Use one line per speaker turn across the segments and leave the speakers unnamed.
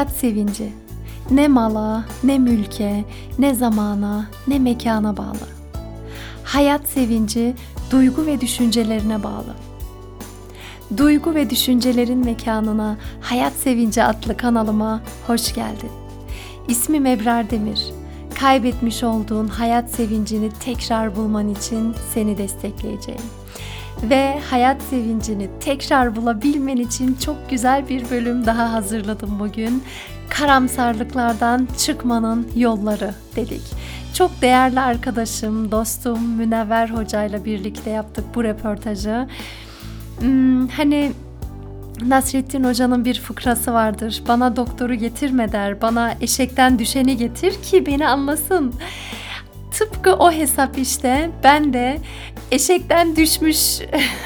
Hayat sevinci ne mala, ne mülke, ne zamana, ne mekana bağlı. Hayat sevinci duygu ve düşüncelerine bağlı. Duygu ve düşüncelerin mekanına Hayat Sevinci adlı kanalıma hoş geldin. İsmim Ebrar Demir. Kaybetmiş olduğun hayat sevincini tekrar bulman için seni destekleyeceğim ve hayat sevincini tekrar bulabilmen için çok güzel bir bölüm daha hazırladım bugün. Karamsarlıklardan çıkmanın yolları dedik. Çok değerli arkadaşım, dostum Münevver Hoca ile birlikte yaptık bu röportajı. Hmm, hani Nasrettin Hoca'nın bir fıkrası vardır. Bana doktoru getirme der, bana eşekten düşeni getir ki beni anlasın. Tıpkı o hesap işte ben de eşekten düşmüş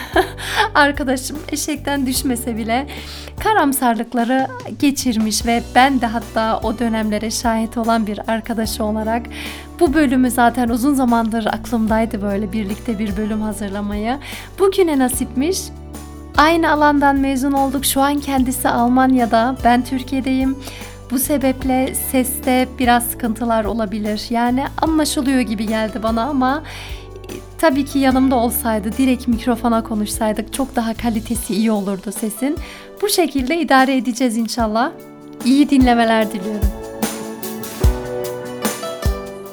arkadaşım eşekten düşmese bile karamsarlıkları geçirmiş ve ben de hatta o dönemlere şahit olan bir arkadaşı olarak bu bölümü zaten uzun zamandır aklımdaydı böyle birlikte bir bölüm hazırlamayı. Bugüne nasipmiş. Aynı alandan mezun olduk. Şu an kendisi Almanya'da, ben Türkiye'deyim. Bu sebeple seste biraz sıkıntılar olabilir. Yani anlaşılıyor gibi geldi bana ama tabii ki yanımda olsaydı, direkt mikrofona konuşsaydık çok daha kalitesi iyi olurdu sesin. Bu şekilde idare edeceğiz inşallah. İyi dinlemeler diliyorum.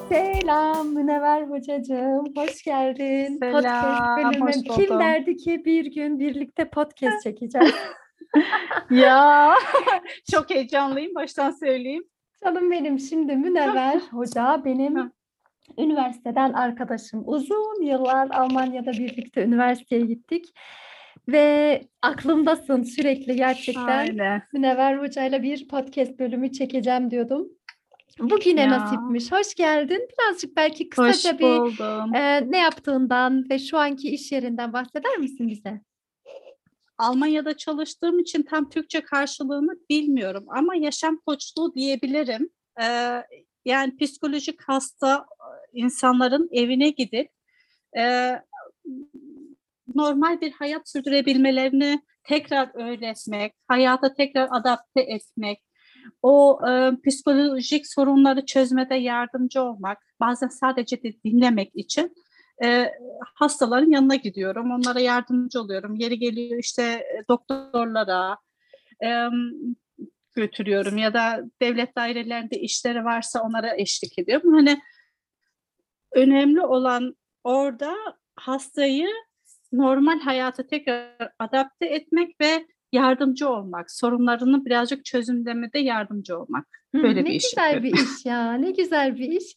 Selam Münevver Hocacığım, hoş geldin.
Selam,
podcast bölümü.
hoş
Kim
buldum.
derdi ki bir gün birlikte podcast çekeceğiz?
ya çok heyecanlıyım baştan söyleyeyim.
Canım benim şimdi Münevver Hoca benim. Üniversiteden arkadaşım. Uzun yıllar Almanya'da birlikte üniversiteye gittik. Ve aklımdasın sürekli gerçekten.
Aynen.
Münevver Hoca'yla bir podcast bölümü çekeceğim diyordum. Bugüne
Ya.
nasipmiş. Hoş geldin. Birazcık belki kısaca bir e, ne yaptığından ve şu anki iş yerinden bahseder misin bize?
Almanya'da çalıştığım için tam Türkçe karşılığını bilmiyorum ama yaşam koçluğu diyebilirim. Ee, yani psikolojik hasta insanların evine gidip e, normal bir hayat sürdürebilmelerini tekrar öğretmek, hayata tekrar adapte etmek, o e, psikolojik sorunları çözmede yardımcı olmak, bazen sadece de dinlemek için e, hastaların yanına gidiyorum, onlara yardımcı oluyorum. Yeri geliyor işte e, doktorlara e, götürüyorum ya da devlet dairelerinde işleri varsa onlara eşlik ediyorum. Hani önemli olan orada hastayı normal hayata tekrar adapte etmek ve yardımcı olmak, sorunlarını birazcık çözümlemede yardımcı olmak.
Hı,
Böyle
ne
bir iş
güzel
yapıyorum.
bir iş ya. Ne güzel bir iş.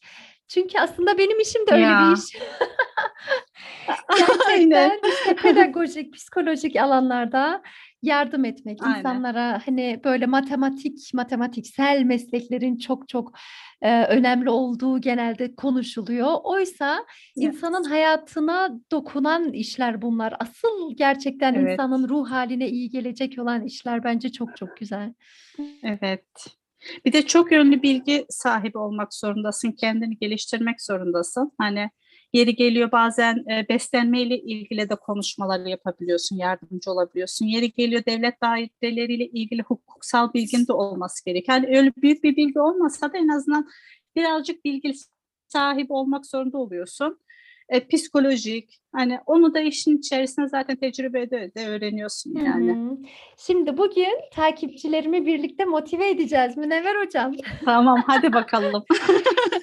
Çünkü aslında benim işim de öyle
Ya.
bir iş. Gerçekten işte pedagojik, psikolojik alanlarda yardım etmek
Aynen.
insanlara hani böyle matematik, matematiksel mesleklerin çok çok e, önemli olduğu genelde konuşuluyor. Oysa
Evet.
insanın hayatına dokunan işler bunlar. Asıl gerçekten
Evet.
insanın ruh haline iyi gelecek olan işler bence çok çok güzel.
Evet. Bir de çok yönlü bilgi sahibi olmak zorundasın, kendini geliştirmek zorundasın. Hani yeri geliyor bazen e, beslenmeyle ilgili de konuşmalar yapabiliyorsun, yardımcı olabiliyorsun. Yeri geliyor devlet daireleriyle ilgili hukuksal bilgin de olması gerekiyor. Yani öyle büyük bir bilgi olmasa da en azından birazcık bilgi sahibi olmak zorunda oluyorsun. E, psikolojik, hani onu da işin içerisinde zaten tecrübede de öğreniyorsun yani.
hı. Şimdi bugün takipçilerimi birlikte motive edeceğiz Münevver Hocam.
Tamam, hadi bakalım.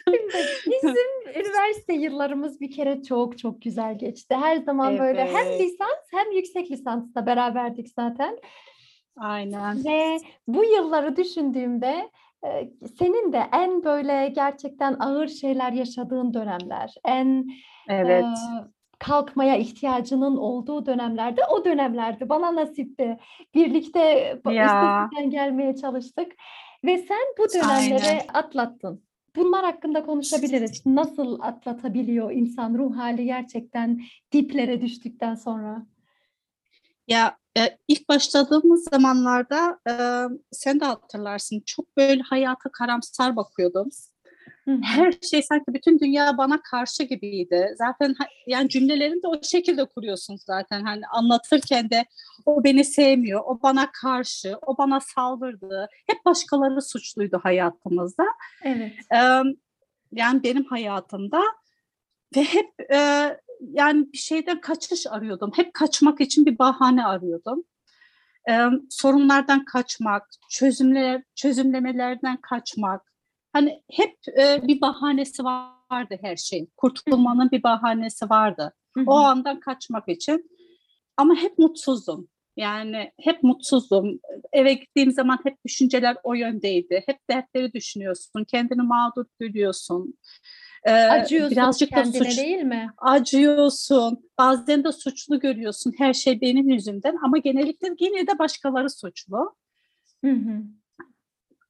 Şimdi bizim üniversite yıllarımız bir kere çok çok güzel geçti. Her zaman böyle hem
Evet.
lisans hem yüksek lisansta beraberdik zaten.
Aynen.
Ve bu yılları düşündüğümde senin de en böyle gerçekten ağır şeyler yaşadığın dönemler, en
Evet.
Eee, kalkmaya ihtiyacının olduğu dönemlerde o dönemlerdi. Bana nasipti. Birlikte
Ya.
üstesinden gelmeye çalıştık. Ve sen bu dönemleri
Aynen.
atlattın. Bunlar hakkında konuşabiliriz. Nasıl atlatabiliyor insan ruh hali gerçekten diplere düştükten sonra?
Ya e, ilk başladığımız zamanlarda e, sen de hatırlarsın çok böyle hayata karamsar bakıyordum. Her şey sanki bütün dünya bana karşı gibiydi. Zaten yani cümlelerini de o şekilde kuruyorsun zaten. Hani anlatırken de o beni sevmiyor, o bana karşı, o bana saldırdı. Hep başkaları suçluydu hayatımızda.
Evet.
yani benim hayatımda ve hep yani bir şeyden kaçış arıyordum. Hep kaçmak için bir bahane arıyordum. sorunlardan kaçmak, çözümler, çözümlemelerden kaçmak, Hani hep e, bir bahanesi vardı her şeyin. Kurtulmanın bir bahanesi vardı. O andan kaçmak için. Ama hep mutsuzdum. Yani hep mutsuzdum. Eve gittiğim zaman hep düşünceler o yöndeydi. Hep dertleri düşünüyorsun. Kendini mağdur görüyorsun.
Ee, Acıyorsun birazcık da suç, değil mi?
Acıyorsun. Bazen de suçlu görüyorsun. Her şey benim yüzümden. Ama genellikle yine de başkaları suçlu. Hı hı.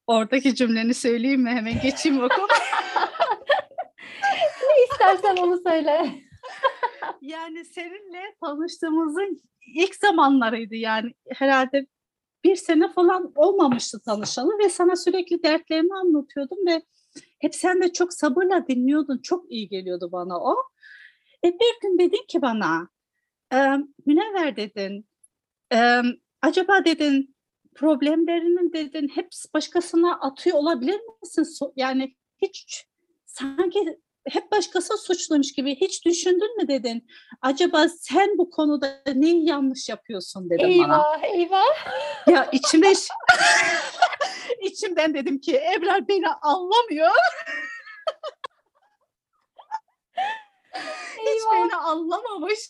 Oradaki cümleni söyleyeyim mi? Hemen geçeyim o konu.
ne istersen onu söyle.
yani seninle tanıştığımızın ilk zamanlarıydı yani herhalde bir sene falan olmamıştı tanışalı ve sana sürekli dertlerimi anlatıyordum ve hep sen de çok sabırla dinliyordun. Çok iyi geliyordu bana o. E bir gün dedin ki bana, e, Münevver dedin, e, acaba dedin problemlerinin dedin hep başkasına atıyor olabilir misin? Yani hiç sanki hep başkası suçlamış gibi hiç düşündün mü dedin? Acaba sen bu konuda neyi yanlış yapıyorsun dedim
eyvah,
bana.
Eyvah eyvah.
Ya içime içimden dedim ki Ebrar beni anlamıyor. Hiç beni anlamamış.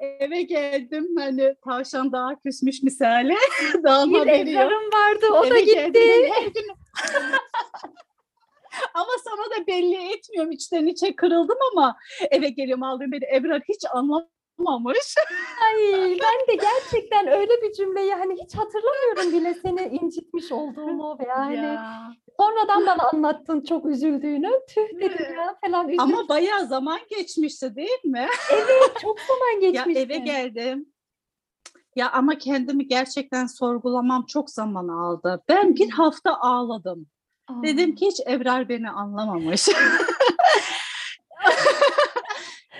Eve geldim hani tavşan daha küsmüş misali.
daha bir Ebrar'ım vardı o Eve da gitti.
ama sana da belli etmiyorum içten içe kırıldım ama eve geliyorum aldığım beni Ebrar hiç anlamamış olmamış.
Ay ben de gerçekten öyle bir cümleyi hani hiç hatırlamıyorum bile seni incitmiş olduğumu veya hani ya. sonradan bana anlattın çok üzüldüğünü. Tüh dedim ya falan üzüldüm.
Ama bayağı zaman geçmişti değil mi?
Evet çok zaman geçmişti.
Ya eve geldim. Ya ama kendimi gerçekten sorgulamam çok zaman aldı. Ben bir hafta ağladım. Aa. Dedim ki hiç Ebrar beni anlamamış.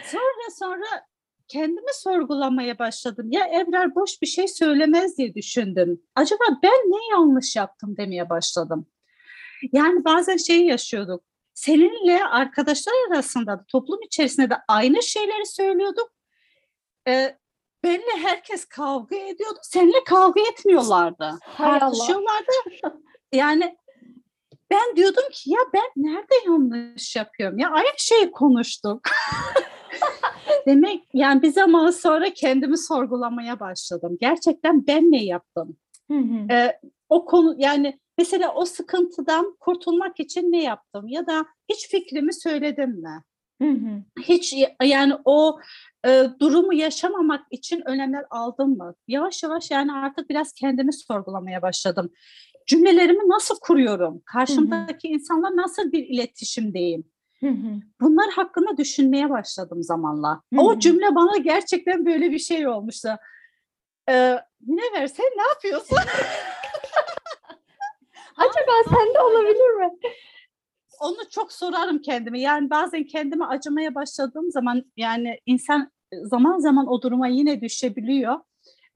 sonra sonra kendimi sorgulamaya başladım. Ya Ebrar boş bir şey söylemez diye düşündüm. Acaba ben ne yanlış yaptım demeye başladım. Yani bazen şeyi yaşıyorduk. Seninle arkadaşlar arasında toplum içerisinde de aynı şeyleri söylüyorduk. Ee, benimle herkes kavga ediyordu. Seninle kavga etmiyorlardı. Hay tartışıyorlardı. yani ben diyordum ki ya ben nerede yanlış yapıyorum? Ya aynı şeyi konuştuk. Demek yani bir zaman sonra kendimi sorgulamaya başladım. Gerçekten ben ne yaptım? Hı hı. Ee, o konu yani mesela o sıkıntıdan kurtulmak için ne yaptım ya da hiç fikrimi söyledim mi? Hı hı. Hiç yani o e, durumu yaşamamak için önlemler aldım mı? Yavaş yavaş yani artık biraz kendimi sorgulamaya başladım. Cümlelerimi nasıl kuruyorum? Karşımdaki hı hı. insanla nasıl bir iletişimdeyim? Bunlar hakkında düşünmeye başladım zamanla. Hı. O cümle bana gerçekten böyle bir şey olmuştu. Ee, ne ver sen ne yapıyorsun?
Acaba sende olabilir mi?
Onu çok sorarım kendime. Yani bazen kendime acımaya başladığım zaman yani insan zaman zaman o duruma yine düşebiliyor.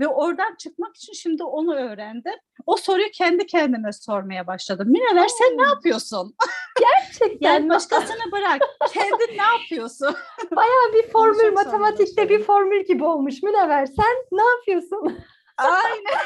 Ve oradan çıkmak için şimdi onu öğrendim. O soruyu kendi kendime sormaya başladım. Minever sen ne yapıyorsun?
Gerçekten.
yani başkasını bırak. Kendin ne yapıyorsun?
Bayağı bir formül, matematikte bir formül gibi olmuş. Minever sen ne yapıyorsun?
Aynen.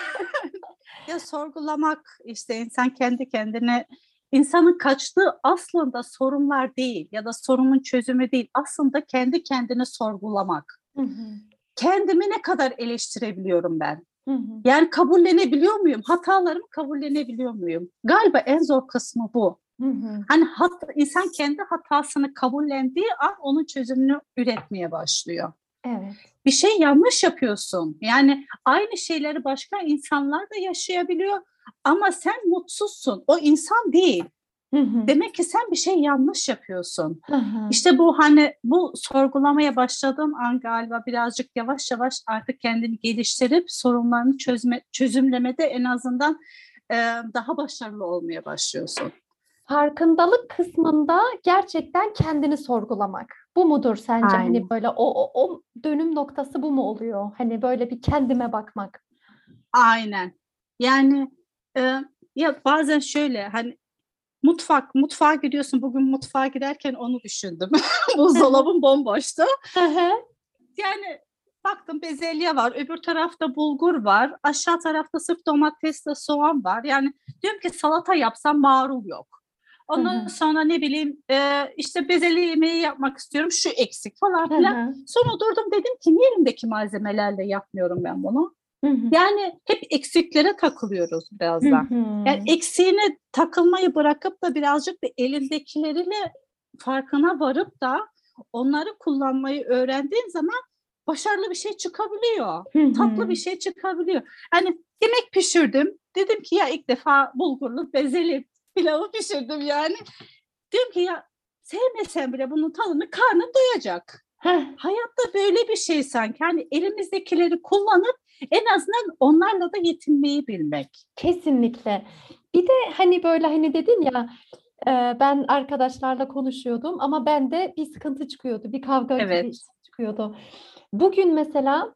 ya sorgulamak işte insan kendi kendine insanın kaçtığı aslında sorunlar değil ya da sorunun çözümü değil. Aslında kendi kendini sorgulamak. Hı hı kendimi ne kadar eleştirebiliyorum ben? Hı hı. Yani kabullenebiliyor muyum? Hatalarımı kabullenebiliyor muyum? Galiba en zor kısmı bu. Hı hı. Hani hat, insan kendi hatasını kabullendiği an onun çözümünü üretmeye başlıyor.
Evet.
Bir şey yanlış yapıyorsun. Yani aynı şeyleri başka insanlar da yaşayabiliyor ama sen mutsuzsun. O insan değil. Demek ki sen bir şey yanlış yapıyorsun. Hı hı. İşte bu hani bu sorgulamaya başladığım an galiba birazcık yavaş yavaş artık kendini geliştirip sorunlarını çözme, çözümlemede en azından e, daha başarılı olmaya başlıyorsun.
Farkındalık kısmında gerçekten kendini sorgulamak. Bu mudur sence? Hani
Aynen.
böyle o, o, o dönüm noktası bu mu oluyor? Hani böyle bir kendime bakmak.
Aynen. Yani e, ya bazen şöyle hani mutfak, mutfağa gidiyorsun. Bugün mutfağa giderken onu düşündüm. Buzdolabım bomboştu. Yani baktım bezelye var, öbür tarafta bulgur var, aşağı tarafta sırf domatesle soğan var. Yani diyorum ki salata yapsam marul yok. Ondan
Hı hı.
sonra ne bileyim e, işte bezelye yemeği yapmak istiyorum, şu eksik falan filan.
hı,
Sonra durdum dedim ki niye elimdeki malzemelerle yapmıyorum ben bunu?
hı hı,
Yani hep eksiklere takılıyoruz biraz da. Yani eksiğine takılmayı bırakıp da birazcık da elindekileriyle farkına varıp da onları kullanmayı öğrendiğin zaman başarılı bir şey çıkabiliyor.
Hı hı.
Tatlı bir şey çıkabiliyor. Hani yemek pişirdim. Dedim ki ya ilk defa bulgurlu bezeli pilavı pişirdim yani. Diyorum ki ya sevmesem bile bunun tadını karnım doyacak.
Heh,
Hayatta böyle bir şey sanki. Hani elimizdekileri kullanıp en azından onlarla da yetinmeyi bilmek.
Kesinlikle. Bir de hani böyle hani dedin ya e, ben arkadaşlarla konuşuyordum ama bende bir sıkıntı çıkıyordu, bir kavga
Evet.
çıkıyordu. Bugün mesela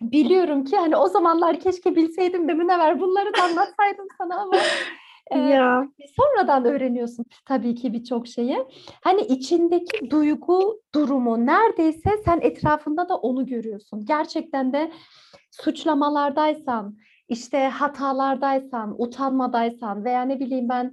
biliyorum ki hani o zamanlar keşke bilseydim de Münevver bunları da anlatsaydım sana ama
Ya
sonradan öğreniyorsun tabii ki birçok şeyi. Hani içindeki duygu durumu neredeyse sen etrafında da onu görüyorsun. Gerçekten de suçlamalardaysan, işte hatalardaysan, utanmadaysan veya ne bileyim ben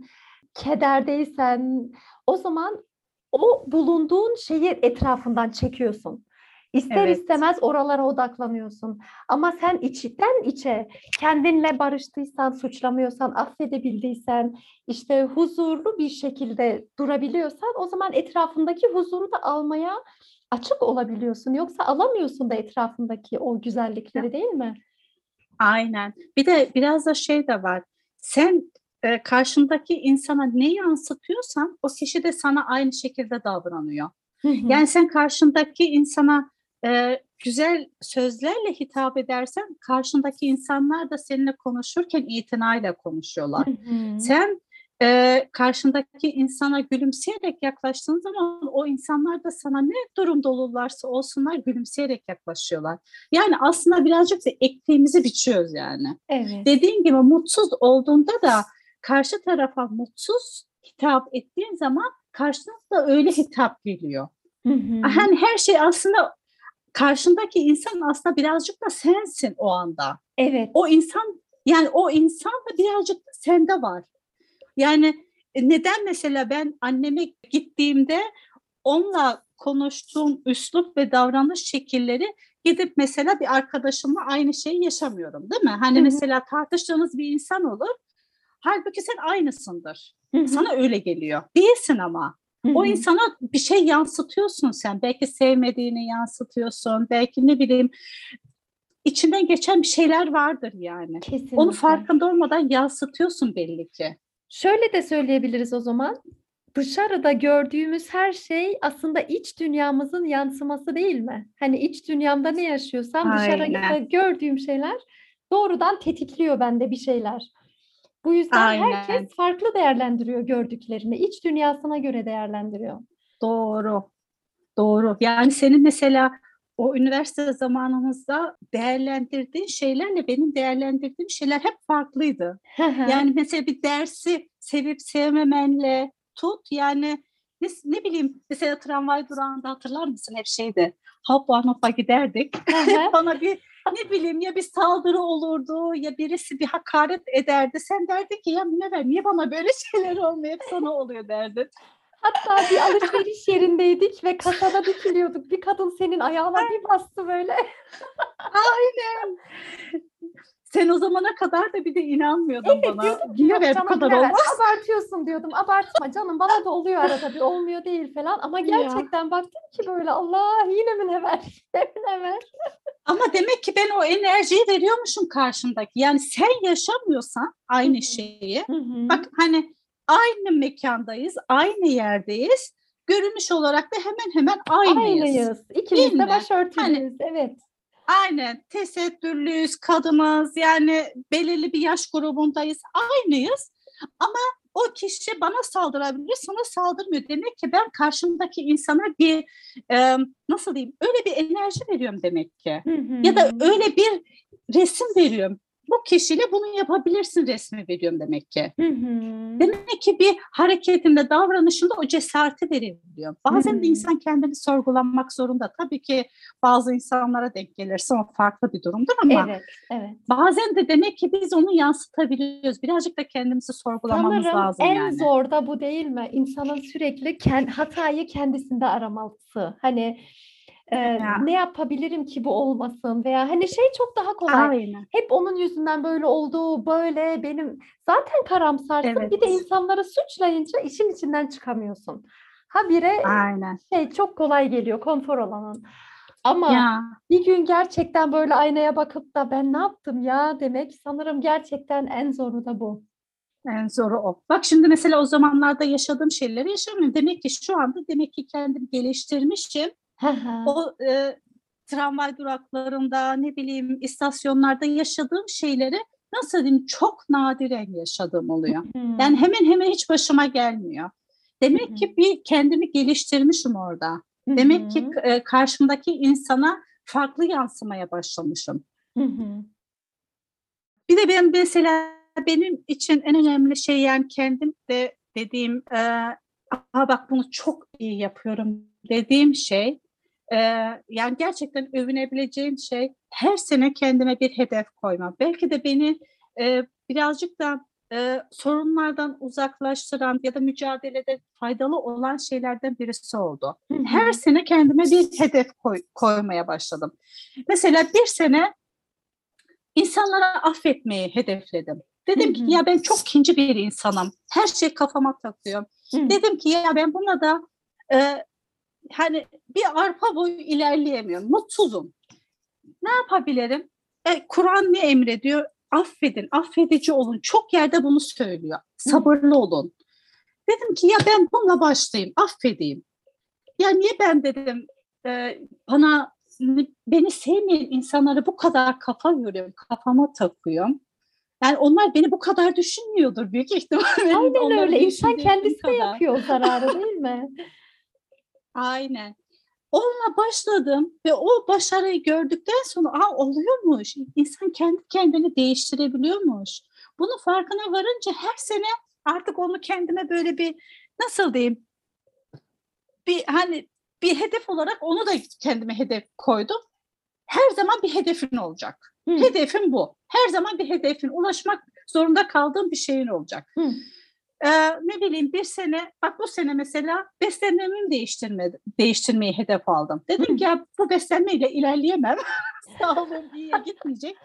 kederdeysen o zaman o bulunduğun şeyi etrafından çekiyorsun. İster
Evet.
istemez oralara odaklanıyorsun. Ama sen içten içe kendinle barıştıysan, suçlamıyorsan, affedebildiysen, işte huzurlu bir şekilde durabiliyorsan o zaman etrafındaki huzuru da almaya açık olabiliyorsun. Yoksa alamıyorsun da etrafındaki o güzellikleri değil mi?
aynen. Bir de biraz da şey de var. Sen e, karşındaki insana ne yansıtıyorsan o kişi de sana aynı şekilde davranıyor.
Hı hı.
Yani sen karşındaki insana e, güzel sözlerle hitap edersen karşındaki insanlar da seninle konuşurken itinayla konuşuyorlar.
Hı hı.
Sen e, karşındaki insana gülümseyerek yaklaştığın zaman o insanlar da sana ne durumda olurlarsa olsunlar gülümseyerek yaklaşıyorlar. Yani aslında birazcık da ektiğimizi biçiyoruz yani.
Evet.
Dediğin gibi mutsuz olduğunda da karşı tarafa mutsuz hitap ettiğin zaman karşına da öyle hitap geliyor.
Hı hı.
Hani her şey aslında karşındaki insan aslında birazcık da sensin o anda.
Evet.
O insan yani o insan da birazcık da sende var. Yani e, neden mesela ben anneme gittiğimde onunla konuştuğum üslup ve davranış şekilleri gidip mesela bir arkadaşımla aynı şeyi yaşamıyorum değil mi? Hani
Hı hı.
mesela tartıştığınız bir insan olur. Halbuki sen aynısındır.
Hı hı.
Sana öyle geliyor. Değilsin ama. O insana bir şey yansıtıyorsun sen. Belki sevmediğini yansıtıyorsun. Belki ne bileyim içinden geçen bir şeyler vardır yani.
Kesinlikle.
Onu farkında olmadan yansıtıyorsun belli ki.
Şöyle de söyleyebiliriz o zaman. Dışarıda gördüğümüz her şey aslında iç dünyamızın yansıması değil mi? Hani iç dünyamda ne yaşıyorsam dışarıda gördüğüm şeyler doğrudan tetikliyor bende bir şeyler. Bu yüzden
Aynen.
herkes farklı değerlendiriyor gördüklerini. İç dünyasına göre değerlendiriyor.
Doğru. Doğru. Yani senin mesela o üniversite zamanımızda değerlendirdiğin şeylerle benim değerlendirdiğim şeyler hep farklıydı. Yani mesela bir dersi sevip sevmemenle tut yani ne, ne bileyim mesela tramvay durağında hatırlar mısın hep şeydi hoppa hoppa giderdik. Bana bir ne bileyim ya bir saldırı olurdu ya birisi bir hakaret ederdi. Sen derdin ki ya Münevver niye bana böyle şeyler olmuyor hep sana oluyor derdin.
Hatta bir alışveriş yerindeydik ve kasada dikiliyorduk. Bir kadın senin ayağına bir bastı böyle.
Aynen. Sen o zamana kadar da bir de inanmıyordun
Evet,
bana.
diyordum ki, "Yok
be bu kadar olmaz?
Abartıyorsun diyordum. Abartma canım bana da oluyor arada bir olmuyor değil falan. Ama
Ya.
gerçekten baktım ki böyle Allah yine Münevver, yine Münevver.
Ama demek ki ben o enerjiyi veriyormuşum karşımdaki. Yani sen yaşamıyorsan aynı şeyi. Bak hani aynı mekandayız, aynı yerdeyiz. Görünüş olarak da hemen hemen aynıyız.
Aynıyız. İkimiz de
mi?
başörtülüyüz. Evet.
Aynen. Tesettürlüyüz, kadınız. Yani belirli bir yaş grubundayız. Aynıyız. Ama o kişi bana saldırabilir, sana saldırmıyor. Demek ki ben karşımdaki insana bir e, nasıl diyeyim öyle bir enerji veriyorum demek ki.
Hı hı.
Ya da öyle bir resim veriyorum. Bu kişiyle bunu yapabilirsin resmi veriyorum demek ki.
Hı hı.
Demek ki bir hareketinde, davranışında o cesareti verebiliyor. Bazen
Hmm.
de insan kendini sorgulamak zorunda. Tabii ki bazı insanlara denk gelirse o farklı bir durumdur ama
Evet, evet.
bazen de demek ki biz onu yansıtabiliyoruz. Birazcık da kendimizi sorgulamamız
Sanırım
lazım
en
yani.
zor da bu değil mi? İnsanın sürekli ken- hatayı kendisinde araması. Hani
Ya.
ne yapabilirim ki bu olmasın veya hani şey çok daha kolay.
Aynen.
Hep onun yüzünden böyle oldu, böyle benim zaten karamsarsın.
Evet.
Bir de insanları suçlayınca işin içinden çıkamıyorsun. Habire
Aynen.
şey çok kolay geliyor konfor alanın. Ama
Ya
bir gün gerçekten böyle aynaya bakıp da ben ne yaptım ya demek sanırım gerçekten en zoru da bu.
en zoru o. Bak şimdi mesela o zamanlarda yaşadığım şeyleri yaşamıyorum. Demek ki şu anda demek ki kendimi geliştirmişim. O e, tramvay duraklarında ne bileyim istasyonlarda yaşadığım şeyleri nasıl diyeyim çok nadiren yaşadığım oluyor.
Hmm.
Yani hemen hemen hiç başıma gelmiyor. Demek ki bir kendimi geliştirmişim orada. Demek ki e, karşımdaki insana farklı yansımaya başlamışım. Bir de ben mesela benim için en önemli şey yani kendim de dediğim e, Aa, bak bunu çok iyi yapıyorum dediğim şey e, yani gerçekten övünebileceğim şey her sene kendime bir hedef koyma. Belki de beni e, birazcık da e, sorunlardan uzaklaştıran ya da mücadelede faydalı olan şeylerden birisi oldu. Her sene kendime bir hedef koy- koymaya başladım. Mesela bir sene insanlara affetmeyi hedefledim. Dedim ki ya ben çok kinci bir insanım. Her şey kafama takıyorum.
Hı.
Dedim ki ya ben buna da e, hani bir arpa boyu ilerleyemiyorum. Mutsuzum. Ne yapabilirim? E, Kur'an ne emrediyor? Affedin, affedici olun. Çok yerde bunu söylüyor. Sabırlı olun. Dedim ki ya ben bununla başlayayım, affedeyim. Ya niye ben dedim e, bana beni sevmeyen insanları bu kadar kafa yoruyorum, kafama takıyorum. Yani onlar beni bu kadar düşünmüyordur büyük ihtimalle.
Aynen öyle. İnsan kendisi de yapıyor o zararı değil mi?
Aynen. Onunla başladım ve o başarıyı gördükten sonra Aa, oluyormuş. İnsan kendi kendini değiştirebiliyormuş. Bunun farkına varınca her sene artık onu kendime böyle bir nasıl diyeyim bir hani bir hedef olarak onu da kendime hedef koydum. Her zaman bir hedefin olacak.
Hı.
Hedefim bu. Her zaman bir hedefin ulaşmak zorunda kaldığım bir şeyin olacak.
Hı.
Ee, ne bileyim bir sene, bak bu sene mesela beslenmemi değiştirme, değiştirmeyi hedef aldım. Dedim ki ya bu beslenmeyle ilerleyemem. Sağlığım iyiye gitmeyecek.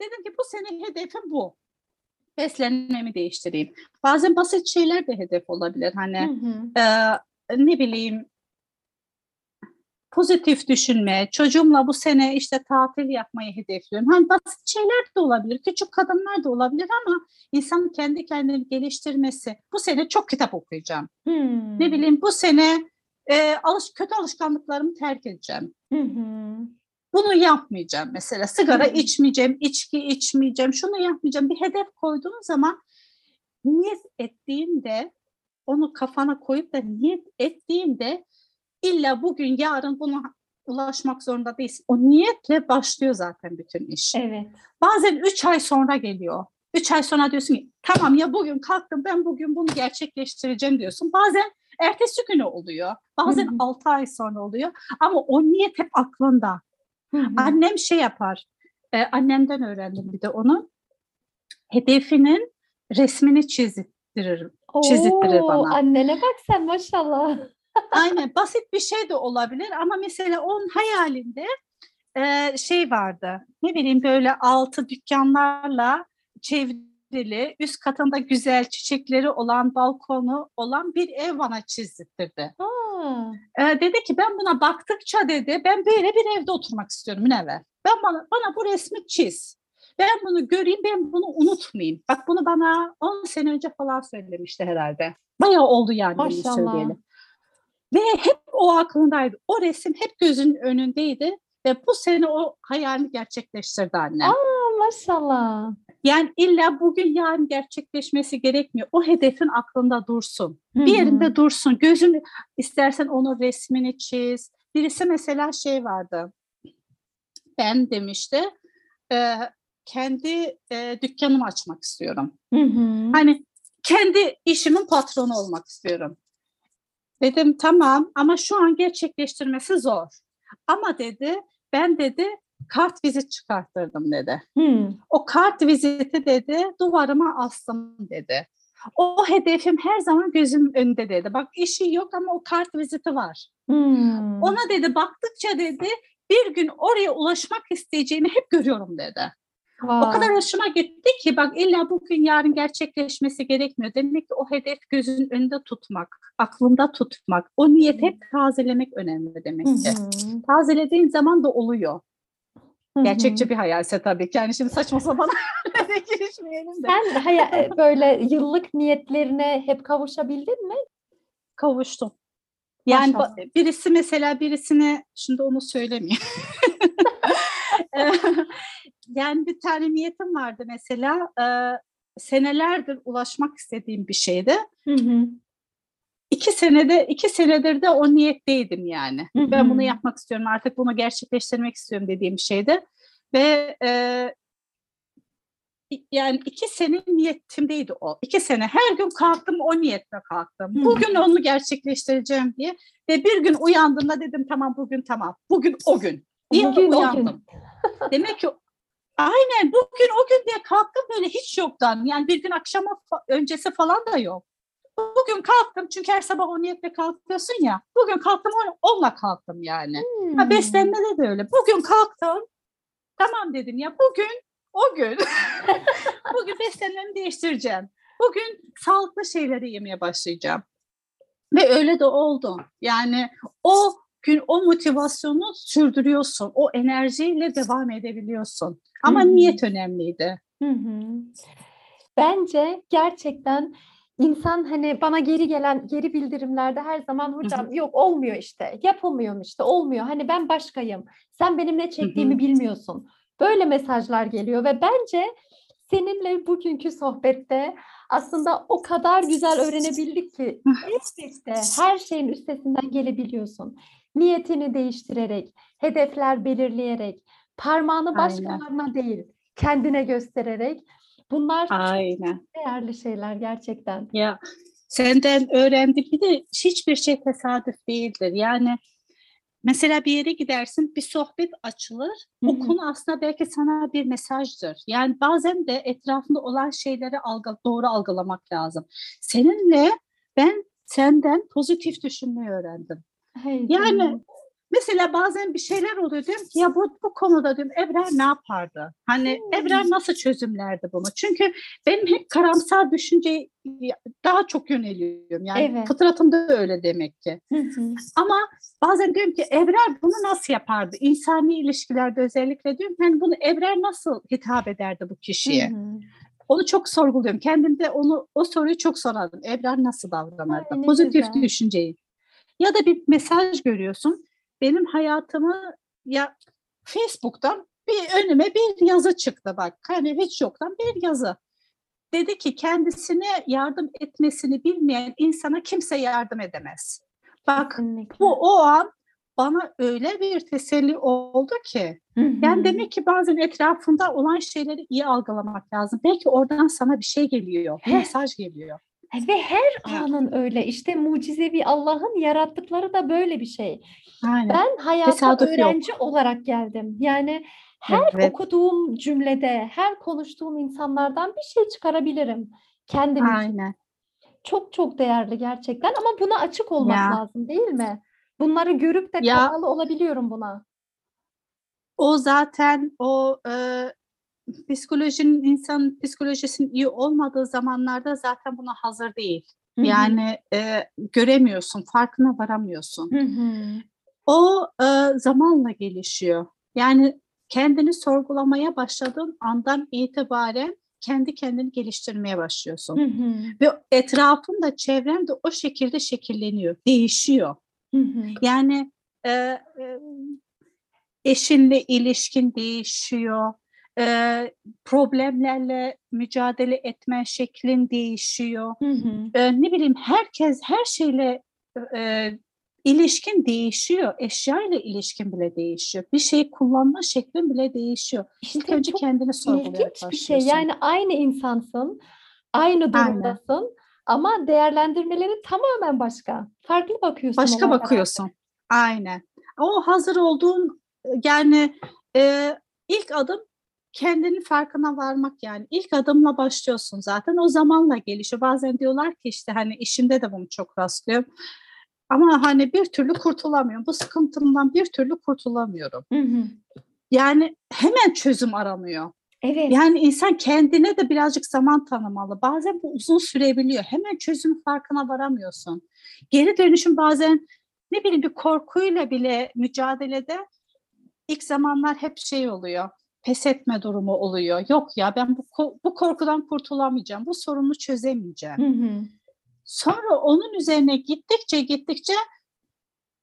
Dedim ki bu sene hedefim bu. Beslenmemi değiştireyim. Bazen basit şeyler de hedef olabilir. Hani
Hı hı.
e, ne bileyim pozitif düşünme, çocuğumla bu sene işte tatil yapmayı hedefliyorum. Hani basit şeyler de olabilir, küçük kadınlar da olabilir ama insanın kendi kendini geliştirmesi. Bu sene çok kitap okuyacağım.
Hmm.
Ne bileyim bu sene e, alış kötü alışkanlıklarımı terk edeceğim.
Hı hı.
Bunu yapmayacağım mesela. Sigara
Hı hı.
içmeyeceğim, içki içmeyeceğim, şunu yapmayacağım. Bir hedef koyduğum zaman niyet ettiğinde onu kafana koyup da niyet ettiğinde illa bugün yarın buna ulaşmak zorunda değilsin. O niyetle başlıyor zaten bütün iş.
Evet.
Bazen üç ay sonra geliyor. Üç ay sonra diyorsun ki tamam ya bugün kalktım ben bugün bunu gerçekleştireceğim diyorsun. Bazen ertesi günü oluyor. Bazen
Hı hı.
altı ay sonra oluyor. Ama o niyet hep aklında.
Hı hı.
Annem şey yapar. e, annemden öğrendim bir de onu. Hedefinin resmini çizdirir. çizittirir bana.
Annene bak sen maşallah.
Aynen basit bir şey de olabilir ama mesela onun hayalinde e, şey vardı. Ne bileyim böyle altı dükkanlarla çevrili, üst katında güzel çiçekleri olan, balkonu olan bir ev bana çizdirdi.
Aa,
E, dedi ki ben buna baktıkça dedi ben böyle bir evde oturmak istiyorum Münevver. Ben bana, bana bu resmi çiz. Ben bunu göreyim, ben bunu unutmayayım. Bak bunu bana 10 sene önce falan söylemişti herhalde. Bayağı oldu yani bunu
Maşallah.
Ve hep o aklındaydı. O resim hep gözünün önündeydi. Ve bu sene o hayalini gerçekleştirdi annem.
Aa, maşallah.
Yani illa bugün yarın gerçekleşmesi gerekmiyor. O hedefin aklında dursun. Bir yerinde dursun. Gözün istersen onun resmini çiz. Birisi mesela şey vardı. Ben demişti e, kendi e, dükkanımı açmak istiyorum.
Hı hı.
Hani kendi işimin patronu olmak istiyorum. Dedim tamam ama şu an gerçekleştirmesi zor. Ama dedi ben dedi kart vizit çıkarttırdım dedi.
Hı.
O kart viziti dedi duvarıma astım dedi. O hedefim her zaman gözümün önünde dedi. Bak işi yok ama o kart viziti var.
Hmm.
Ona dedi baktıkça dedi bir gün oraya ulaşmak isteyeceğimi hep görüyorum dedi. O
Vay.
kadar hoşuma gitti ki bak illa bugün yarın gerçekleşmesi gerekmiyor. Demek ki o hedef gözün önünde tutmak, aklında tutmak, o niyeti hep tazelemek önemli demek ki.
hı.
Tazelediğin zaman da oluyor.
Hı hı.
Gerçekçi bir hayalse tabii ki. Yani şimdi saçma sapan girişmeyelim de.
Sen haya- böyle yıllık niyetlerine hep kavuşabildin mi?
Kavuştum. Yani
Maşallah.
birisi mesela birisine şimdi onu söylemiyor. yani bir tane niyetim vardı mesela e, senelerdir ulaşmak istediğim bir şeydi.
Hı hı.
İki senede iki senedir de o niyetteydim yani.
Hı
Ben
hı.
bunu yapmak istiyorum artık bunu gerçekleştirmek istiyorum dediğim şeydi. Ve e, yani iki sene niyetimdeydi o. İki sene her gün kalktım o niyetle kalktım. Bugün onu gerçekleştireceğim diye. Ve bir gün uyandığımda dedim tamam bugün tamam. Bugün o gün. Diye
Bugün o gün.
uyandım. Demek ki aynen bugün o gün diye kalktım böyle hiç yoktan. Yani bir gün akşama öncesi falan da yok. Bugün kalktım çünkü her sabah o niyetle kalkıyorsun ya. Bugün kalktım on- onunla kalktım yani. Ha,
Hmm.
beslenmede de öyle. Bugün kalktım. Tamam dedim ya bugün o gün. bugün beslenmemi değiştireceğim. Bugün sağlıklı şeyleri yemeye başlayacağım. Ve öyle de oldu. Yani o gün o motivasyonu sürdürüyorsun. O enerjiyle devam edebiliyorsun. Ama
Hı hı.
niyet önemliydi.
Hı hı. Bence gerçekten insan hani bana geri gelen geri bildirimlerde her zaman hocam yok olmuyor işte yapamıyorum işte olmuyor hani ben başkayım sen benim ne çektiğimi bilmiyorsun böyle mesajlar geliyor ve bence seninle bugünkü sohbette aslında o kadar güzel öğrenebildik ki elbette her şeyin üstesinden gelebiliyorsun niyetini değiştirerek hedefler belirleyerek parmağını
Aynen.
başkalarına değil kendine göstererek bunlar çok
Aynen.
değerli şeyler gerçekten.
Ya senden öğrendim. Bir de hiçbir şey tesadüf değildir. Yani mesela bir yere gidersin, bir sohbet açılır.
Hı
O konu aslında belki sana bir mesajdır. Yani bazen de etrafında olan şeyleri algı, doğru algılamak lazım. Seninle ben senden pozitif düşünmeyi öğrendim.
Hey
Yani
canım.
mesela bazen bir şeyler oluyor diyorum ki ya bu, bu konuda diyorum Ebrar ne yapardı? Hani
Hmm.
Ebrar nasıl çözümlerdi bunu? Çünkü benim hep karamsar düşünceye daha çok yöneliyorum. Yani
Evet.
fıtratımda öyle demek ki.
Hı hı.
Ama bazen diyorum ki Ebrar bunu nasıl yapardı? İnsani ilişkilerde özellikle diyorum yani bunu Ebrar nasıl hitap ederdi bu kişiye?
Hı hı.
Onu çok sorguluyorum. Kendimde onu o soruyu çok sorardım. Ebrar nasıl davranırdı?
Ay,
Pozitif
güzel.
düşünceyi. Ya da bir mesaj görüyorsun. Benim hayatımı ya Facebook'tan bir önüme bir yazı çıktı bak. Hani hiç yoktan bir yazı. Dedi ki kendisine yardım etmesini bilmeyen insana kimse yardım edemez. Bak
Kesinlikle.
bu o an bana öyle bir teselli oldu ki.
Hı hı.
Yani demek ki bazen etrafında olan şeyleri iyi algılamak lazım. Belki oradan sana bir şey geliyor, bir mesaj geliyor.
Ve her anın öyle. İşte mucizevi Allah'ın yarattıkları da böyle bir şey.
Aynen.
Ben hayata
Tesadüf yok.
öğrenci olarak geldim. Yani her
Evet.
okuduğum cümlede, her konuştuğum insanlardan bir şey çıkarabilirim kendim için.
Aynen.
Çok çok değerli gerçekten ama buna açık olmak
Ya.
lazım değil mi? Bunları görüp de
Ya.
kapalı olabiliyorum buna.
O zaten o e, psikolojinin insanın psikolojisinin iyi olmadığı zamanlarda zaten buna hazır değil.
Hı hı.
Yani e, göremiyorsun, farkına varamıyorsun.
Hı hı.
O e, zamanla gelişiyor. Yani kendini sorgulamaya başladığın andan itibaren kendi kendini geliştirmeye başlıyorsun.
Hı hı.
Ve etrafın da çevren de o şekilde şekilleniyor, değişiyor.
Hı hı.
Yani e, e, eşinle ilişkin değişiyor, e, problemlerle mücadele etme şeklin değişiyor.
Hı hı.
E, ne bileyim herkes her şeyle e, ilişkin değişiyor. Eşya ile ilişkin bile değişiyor. Bir şeyi kullanma şeklin bile değişiyor. İlk
İşte
önce
çok
kendini sorgulayarak
İlginç bir şey.
başlıyorsun.
Yani aynı insansın, aynı
Aynen.
durumdasın ama değerlendirmeleri tamamen başka. Farklı bakıyorsun
Başka bakıyorsun. Aynen. O hazır olduğun yani e, ilk adım kendinin farkına varmak yani. İlk adımla başlıyorsun zaten. O zamanla gelişiyor. Bazen diyorlar ki işte hani işimde de bunu çok rastlıyorum. Ama hani bir türlü kurtulamıyorum. Bu sıkıntımdan bir türlü kurtulamıyorum.
Hı hı.
Yani hemen çözüm aranıyor.
Evet.
Yani insan kendine de birazcık zaman tanımalı. Bazen bu uzun sürebiliyor. Hemen çözüm farkına varamıyorsun. Geri dönüşüm bazen ne bileyim bir korkuyla bile mücadelede ilk zamanlar hep şey oluyor. Pes etme durumu oluyor. Yok ya ben bu, bu korkudan kurtulamayacağım. Bu sorunu çözemeyeceğim.
Hı hı.
Sonra onun üzerine gittikçe gittikçe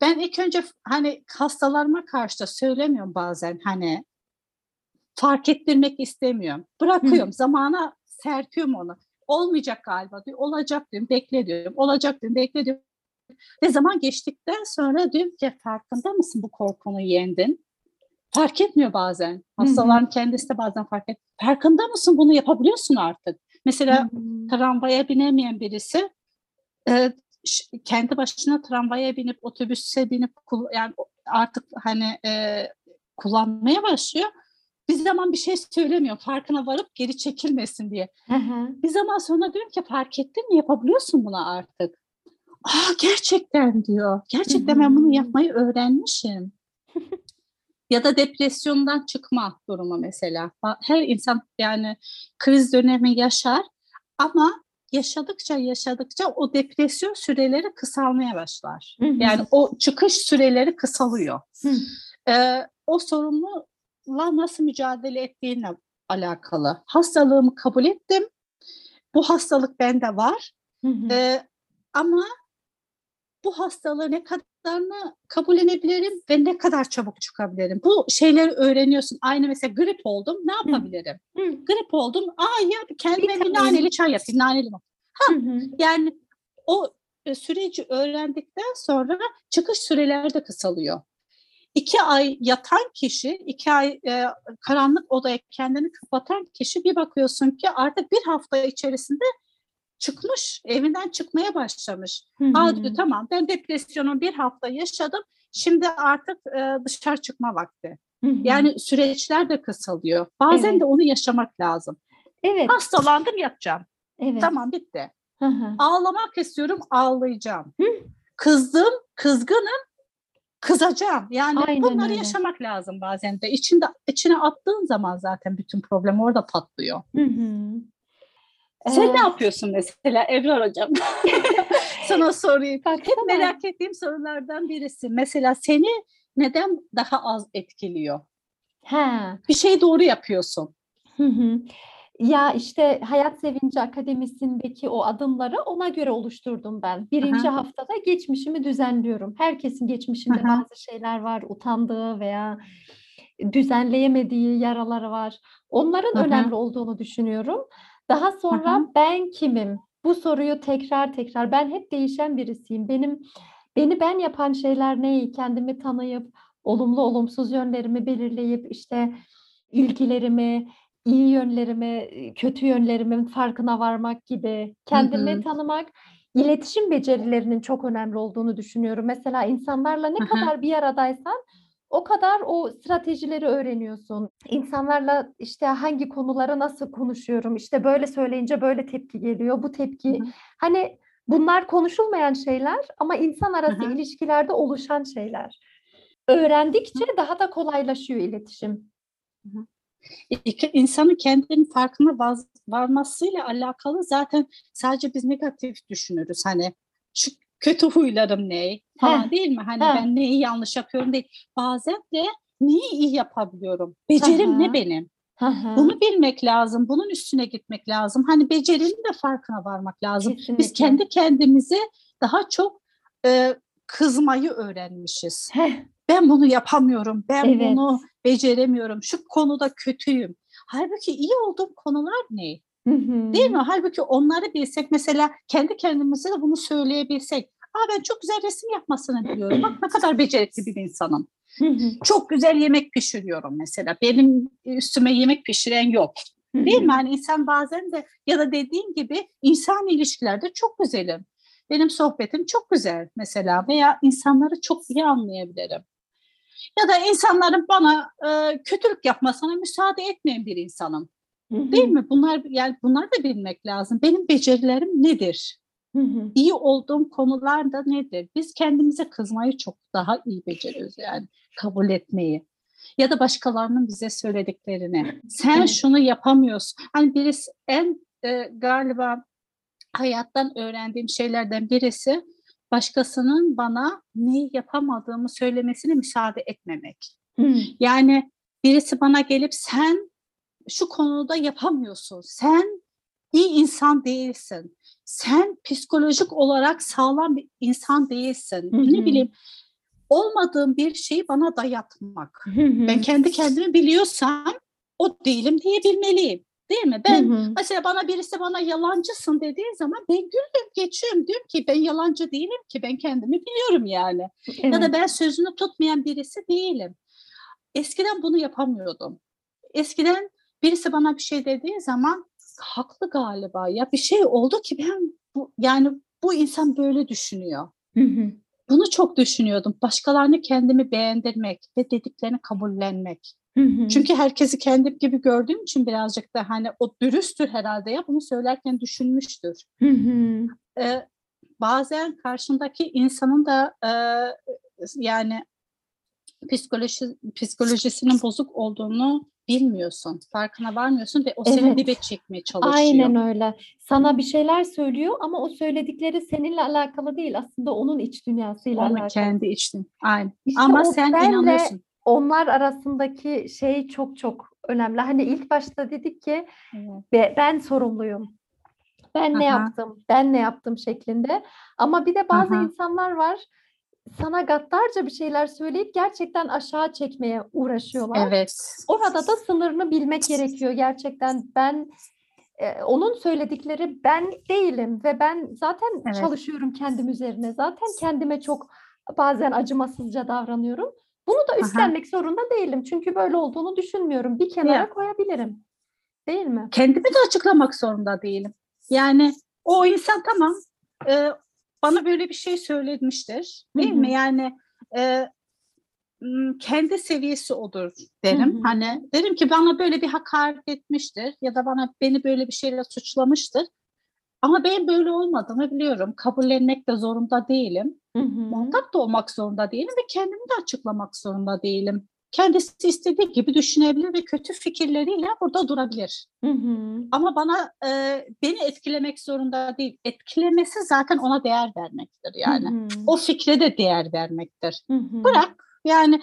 ben ilk önce hani hastalarıma karşı da söylemiyorum bazen hani fark ettirmek istemiyorum. Bırakıyorum zamana serpiyorum onu. Olmayacak galiba diyor. Olacak diyorum bekle diyorum. Olacak diyorum bekle diyorum. Ve zaman geçtikten sonra diyorum ki farkında mısın bu korkunu yendin? Fark etmiyor bazen. Hastaların kendisi de bazen fark et. Farkında mısın bunu yapabiliyorsun artık. Mesela
Hı hı.
tramvaya binemeyen birisi e, kendi başına tramvaya binip otobüse binip yani artık hani e, kullanmaya başlıyor. Bir zaman bir şey söylemiyor farkına varıp geri çekilmesin diye.
Hı hı.
Bir zaman sonra diyorum ki fark ettin mi yapabiliyorsun bunu artık. Aa gerçekten diyor. Gerçekten ben bunu yapmayı öğrenmişim. Ya da depresyondan çıkma durumu mesela. Her insan yani kriz dönemi yaşar ama yaşadıkça yaşadıkça o depresyon süreleri kısalmaya başlar.
Hı hı.
Yani o çıkış süreleri kısalıyor.
Hı.
Ee, o sorunla nasıl mücadele ettiğinle alakalı. Hastalığımı kabul ettim. Bu hastalık bende var.
Hı hı.
Ee, ama bu hastalığı ne kadarını kabullenebilirim ve ne kadar çabuk çıkabilirim? Bu şeyleri öğreniyorsun. Aynı mesela grip oldum. Ne yapabilirim?
Hı.
Grip oldum. Aa ya kendime bir
Vitamin.
naneli çay yapayım. Naneli mi?
Hı hı.
Yani o e, süreci öğrendikten sonra çıkış süreleri de kısalıyor. İki ay yatan kişi, iki ay e, karanlık odaya kendini kapatan kişi bir bakıyorsun ki artık bir hafta içerisinde çıkmış, evinden çıkmaya başlamış.
Hı hı.
Aa diyor tamam ben depresyonu bir hafta yaşadım, şimdi artık e, dışarı çıkma vakti.
Hı hı.
Yani süreçler de kısalıyor. Bazen
Evet.
de onu yaşamak lazım.
evet.
Hastalandım yatacağım.
Evet.
Tamam bitti.
Hı hı.
Ağlamak istiyorum, ağlayacağım.
Hı.
Kızdım, kızgınım, kızacağım. Yani
Aynen
bunları
öyle.
yaşamak lazım bazen de. İçinde, içine attığın zaman zaten bütün problem orada patlıyor.
Hı hı.
Sen
Ee,
ne yapıyorsun mesela Ebrar Hocam? Sana sorayım.
baksana.
Hep merak ettiğim sorulardan birisi. Mesela seni neden daha az etkiliyor?
Ha.
Bir şey doğru yapıyorsun.
Hı hı. Ya işte Hayat Sevinci Akademisi'ndeki o adımları ona göre oluşturdum ben. Birinci
Aha.
haftada geçmişimi düzenliyorum. Herkesin geçmişinde
Aha.
bazı şeyler var, utandığı veya düzenleyemediği yaraları var. Onların
Aha.
önemli olduğunu düşünüyorum. Daha sonra
Aha.
ben kimim? Bu soruyu tekrar tekrar. Ben hep değişen birisiyim. Benim beni ben yapan şeyler ne? Kendimi tanıyıp olumlu olumsuz yönlerimi belirleyip işte ilgilerimi, iyi yönlerimi, kötü yönlerimin farkına varmak gibi kendimi
hı.
tanımak, iletişim becerilerinin çok önemli olduğunu düşünüyorum. Mesela insanlarla ne
Hı hı.
kadar bir aradaysan o kadar o stratejileri öğreniyorsun. İnsanlarla işte hangi konuları nasıl konuşuyorum, işte böyle söyleyince böyle tepki geliyor, bu tepki.
Hı hı.
Hani bunlar konuşulmayan şeyler ama insan arası
Hı hı.
ilişkilerde oluşan şeyler. Öğrendikçe daha da kolaylaşıyor iletişim.
İki- insanın kendinin farkına vaz- varmasıyla alakalı zaten sadece biz negatif düşünürüz. Hani şu kötü huylarım ne falan
Heh,
değil mi? Hani
heh.
ben neyi yanlış yapıyorum değil. Bazen de neyi iyi yapabiliyorum? Becerim
Aha.
ne benim?
Hı.
Bunu bilmek lazım. Bunun üstüne gitmek lazım. Hani becerinin de farkına varmak lazım. Biz
Kesinlikle.
kendi kendimize daha çok e, kızmayı öğrenmişiz.
Heh,
Ben bunu yapamıyorum. Ben
Evet.
bunu beceremiyorum. Şu konuda kötüyüm. Halbuki iyi olduğum konular ne?
Hı hı.
Değil mi? Halbuki onları bilsek mesela kendi kendimize de bunu söyleyebilsek. Aa ben çok güzel resim yapmasını biliyorum. Bak ne kadar becerikli bir insanım.
Hı hı.
Çok güzel yemek pişiriyorum mesela. Benim üstüme yemek pişiren yok. Değil mi? Hani insan bazen de ya da dediğim gibi insan ilişkilerde çok güzelim. Benim sohbetim çok güzel mesela veya insanları çok iyi anlayabilirim. Ya da insanların bana e, kötülük yapmasına müsaade etmeyen bir insanım.
Hı hı.
Değil mi? Bunlar yani bunları da bilmek lazım. Benim becerilerim nedir?
Hı hı.
İyi olduğum konular da nedir? Biz kendimize kızmayı çok daha iyi beceriyoruz yani kabul etmeyi. Ya da başkalarının bize söylediklerini. Sen şunu yapamıyorsun. Hani birisi en e, galiba hayattan öğrendiğim şeylerden birisi başkasının bana neyi yapamadığımı söylemesine müsaade etmemek.
Hı.
Yani birisi bana gelip sen şu konuda yapamıyorsun. Sen iyi insan değilsin. Sen psikolojik olarak sağlam bir insan değilsin. Ne bileyim olmadığım bir şeyi bana dayatmak. Ben kendi kendimi biliyorsam o değilim diyebilmeliyim. Değil mi? Ben
Hı hı.
mesela bana birisi bana yalancısın dediği zaman ben güldüm geçiyorum. Diyorum ki ben yalancı değilim ki ben kendimi biliyorum yani. Ya da ben sözünü tutmayan birisi değilim. Eskiden bunu yapamıyordum. Eskiden birisi bana bir şey dediği zaman haklı galiba ya bir şey oldu ki ben bu yani bu insan böyle düşünüyor.
Hı hı.
Bunu çok düşünüyordum. Başkalarını kendimi beğendirmek ve dediklerini kabullenmek.
Hı hı.
Çünkü herkesi kendim gibi gördüğüm için birazcık da hani o dürüsttür herhalde ya bunu söylerken düşünmüştür.
Hı hı.
Ee, bazen karşındaki insanın da e, yani psikoloji psikolojisinin bozuk olduğunu bilmiyorsun. Farkına varmıyorsun ve o seni
Evet.
dibe çekmeye çalışıyor.
Aynen öyle. Sana bir şeyler söylüyor ama o söyledikleri seninle alakalı değil. Aslında onun iç dünyasıyla
Onun
alakalı.
kendi içtin. Aynen.
İşte
Ama sen inanıyorsun.
onlar arasındaki şey çok çok önemli. Hani ilk başta dedik ki
Evet.
"Be- ben sorumluyum. Ben ne
Aha.
yaptım? Ben ne yaptım şeklinde. Ama bir de bazı
Aha.
insanlar var sana gaddarca bir şeyler söyleyip gerçekten aşağı çekmeye uğraşıyorlar.
Evet.
Orada da sınırını bilmek gerekiyor gerçekten. Ben e, onun söyledikleri ben değilim ve ben zaten
Evet.
çalışıyorum kendim üzerine. Zaten kendime çok bazen acımasızca davranıyorum. Bunu da
Aha.
üstlenmek zorunda değilim. Çünkü böyle olduğunu düşünmüyorum. Bir kenara
Ya.
koyabilirim. Değil mi?
kendimi de açıklamak zorunda değilim. Yani o insan tamam e, bana böyle bir şey söylemiştir değil mi? Yani e, kendi seviyesi odur derim.
Hı hı.
Hani derim ki bana böyle bir hakaret etmiştir ya da bana beni böyle bir şeyle suçlamıştır. Ama ben böyle olmadığımı biliyorum. Kabullenmek de zorunda değilim. Muhatap da olmak zorunda değilim ve kendimi de açıklamak zorunda değilim. Kendisi istediği gibi düşünebilir ve kötü fikirleriyle burada durabilir.
Hı hı.
Ama bana e, beni etkilemek zorunda değil. Etkilemesi zaten ona değer vermektir yani.
Hı hı.
O fikre de değer vermektir.
Hı hı.
Bırak yani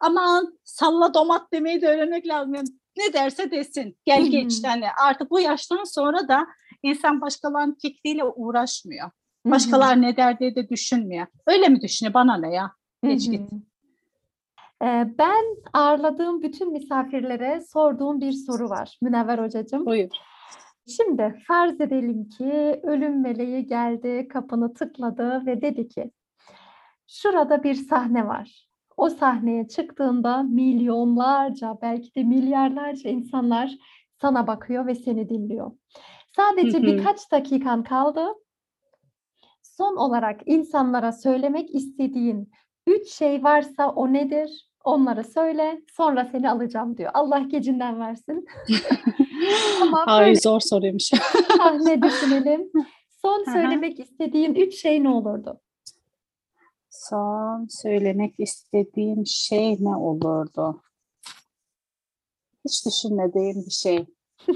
aman salla domat demeyi de öğrenmek lazım. Yani ne derse desin. Gel
Hı hı.
geç yani artık bu yaştan sonra da insan başkalarının fikriyle uğraşmıyor.
Hı hı.
Başkalar ne der diye de düşünmüyor. Öyle mi düşünüyor? Bana ne ya? Geç
Hı
git.
hı. Ee, ben ağırladığım bütün misafirlere sorduğum bir soru var Münevver Hocacığım.
Buyur.
Şimdi farz edelim ki ölüm meleği geldi, kapını tıkladı ve dedi ki şurada bir sahne var. O sahneye çıktığında milyonlarca belki de milyarlarca insanlar sana bakıyor ve seni dinliyor. Sadece
Hı hı.
birkaç dakikan kaldı. Son olarak insanlara söylemek istediğin üç şey varsa o nedir? Onları söyle, sonra seni alacağım diyor. Allah gecinden versin. Ama
Ay
böyle
zor soruymuş.
sahne düşünelim. Son söylemek istediğin üç şey ne olurdu?
Son söylemek istediğim şey ne olurdu? Hiç düşünmediğim bir şey.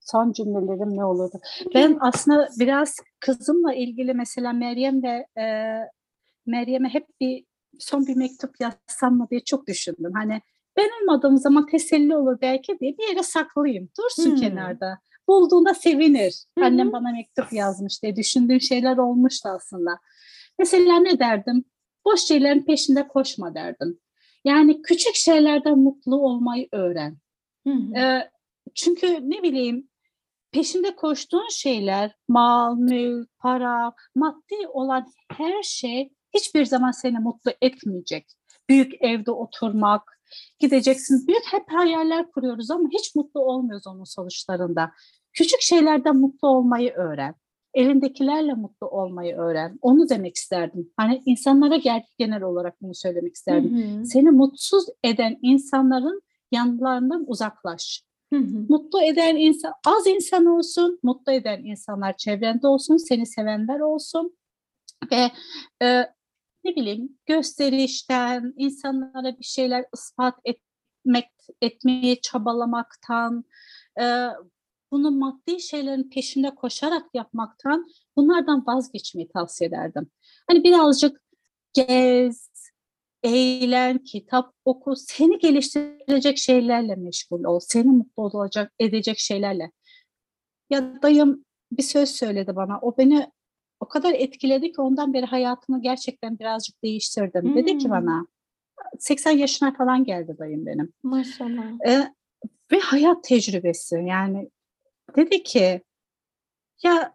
Son cümlelerim ne olurdu? Ben aslında biraz kızımla ilgili mesela Meryem ve e, Meryem'e hep bir son bir mektup yazsam mı diye çok düşündüm. Hani ben olmadığım zaman teselli olur belki diye bir yere saklayayım. Dursun
Hmm.
kenarda. Bulduğunda sevinir.
Hı.
Annem bana mektup yazmış diye düşündüğüm şeyler olmuştu aslında. Mesela ne derdim? Boş şeylerin peşinde koşma derdim. Yani küçük şeylerden mutlu olmayı öğren. Hı hı. E, çünkü ne bileyim peşinde koştuğun şeyler, mal, mülk, para, maddi olan her şey hiçbir zaman seni mutlu etmeyecek. Büyük evde oturmak, gideceksin. Büyük hep hayaller kuruyoruz ama hiç mutlu olmuyoruz onun sonuçlarında. Küçük şeylerden mutlu olmayı öğren. Elindekilerle mutlu olmayı öğren. Onu demek isterdim. Hani insanlara gel, genel olarak bunu söylemek isterdim. Hı hı. Seni mutsuz eden insanların yanlarından uzaklaş. Hı hı. Mutlu eden insan, az insan olsun, mutlu eden insanlar çevrende olsun, seni sevenler olsun ve e, ne bileyim gösterişten, insanlara bir şeyler ispat etmek, etmeye çabalamaktan, e, bunu maddi şeylerin peşinde koşarak yapmaktan bunlardan vazgeçmeyi tavsiye ederdim. Hani birazcık gez, eğlen, kitap oku, seni geliştirecek şeylerle meşgul ol, seni mutlu olacak, edecek şeylerle. Ya dayım bir söz söyledi bana, o beni o kadar etkiledi ki ondan beri hayatımı gerçekten birazcık değiştirdim. Hmm. Dedi ki bana, 80 yaşına falan geldi dayım benim.
Maşallah.
Ee, ve hayat tecrübesi yani dedi ki ya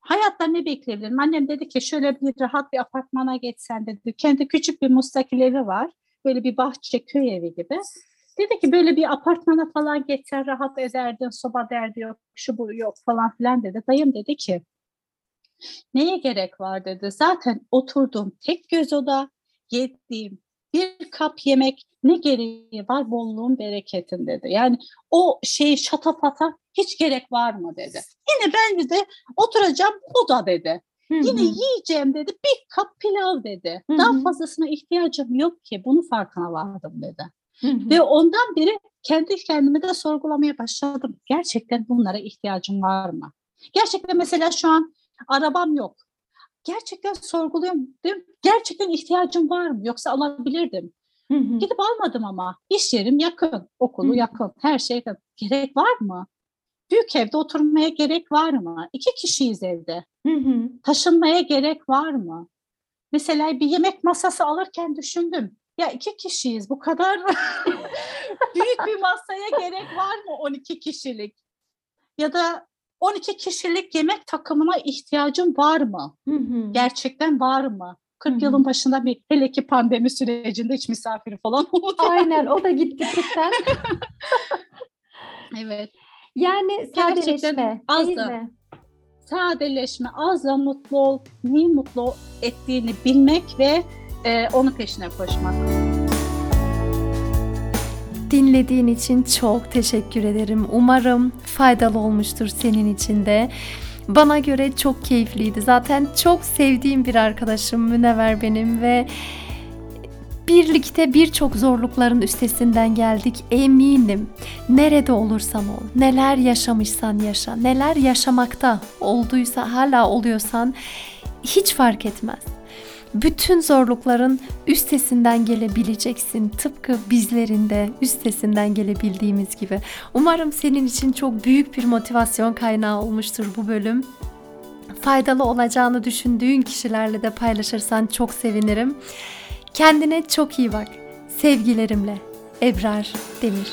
hayatta ne bekleyebilirim? Annem dedi ki şöyle bir rahat bir apartmana geçsen dedi. Kendi küçük bir mustakil evi var. Böyle bir bahçe köy evi gibi. Dedi ki böyle bir apartmana falan geçsen rahat ederdin, soba derdi yok, şu bu yok falan filan dedi. Dayım dedi ki neye gerek var dedi. Zaten oturdum tek göz oda, yediğim bir kap yemek ne gereği var bolluğun bereketin dedi. Yani o şey şatafata hiç gerek var mı dedi. Yine ben de oturacağım o da dedi. Hı-hı. Yine yiyeceğim dedi bir kap pilav dedi. Hı-hı. Daha fazlasına ihtiyacım yok ki bunu farkına vardım dedi. Hı-hı. Ve ondan beri kendi kendimi de sorgulamaya başladım. Gerçekten bunlara ihtiyacım var mı? Gerçekten mesela şu an arabam yok. Gerçekten sorguluyorum. Gerçekten ihtiyacım var mı? Yoksa alabilirdim. Hı hı. Gidip almadım ama. İş yerim yakın, okulu hı. yakın, her şey yakın. Gerek var mı? Büyük evde oturmaya gerek var mı? İki kişiyiz evde. Hı hı. Taşınmaya gerek var mı? Mesela bir yemek masası alırken düşündüm. Ya iki kişiyiz bu kadar büyük bir masaya gerek var mı 12 kişilik? Ya da 12 kişilik yemek takımına ihtiyacım var mı? Hı hı. Gerçekten var mı? 40 Hı-hı. yılın başında bir hele ki pandemi sürecinde hiç misafiri falan olmadı.
Aynen o da gitti kıkten.
evet.
Yani sadeleşme az değil da, mi?
Sadeleşme, az da mutlu ol, neyi mutlu ettiğini bilmek ve e, onun peşine koşmak.
Dinlediğin için çok teşekkür ederim. Umarım faydalı olmuştur senin için de. Bana göre çok keyifliydi. Zaten çok sevdiğim bir arkadaşım Münevver benim ve birlikte birçok zorlukların üstesinden geldik eminim. Nerede olursan ol, neler yaşamışsan yaşa, neler yaşamakta olduysa hala oluyorsan hiç fark etmez bütün zorlukların üstesinden gelebileceksin. Tıpkı bizlerin de üstesinden gelebildiğimiz gibi. Umarım senin için çok büyük bir motivasyon kaynağı olmuştur bu bölüm. Faydalı olacağını düşündüğün kişilerle de paylaşırsan çok sevinirim. Kendine çok iyi bak. Sevgilerimle Ebrar Demir.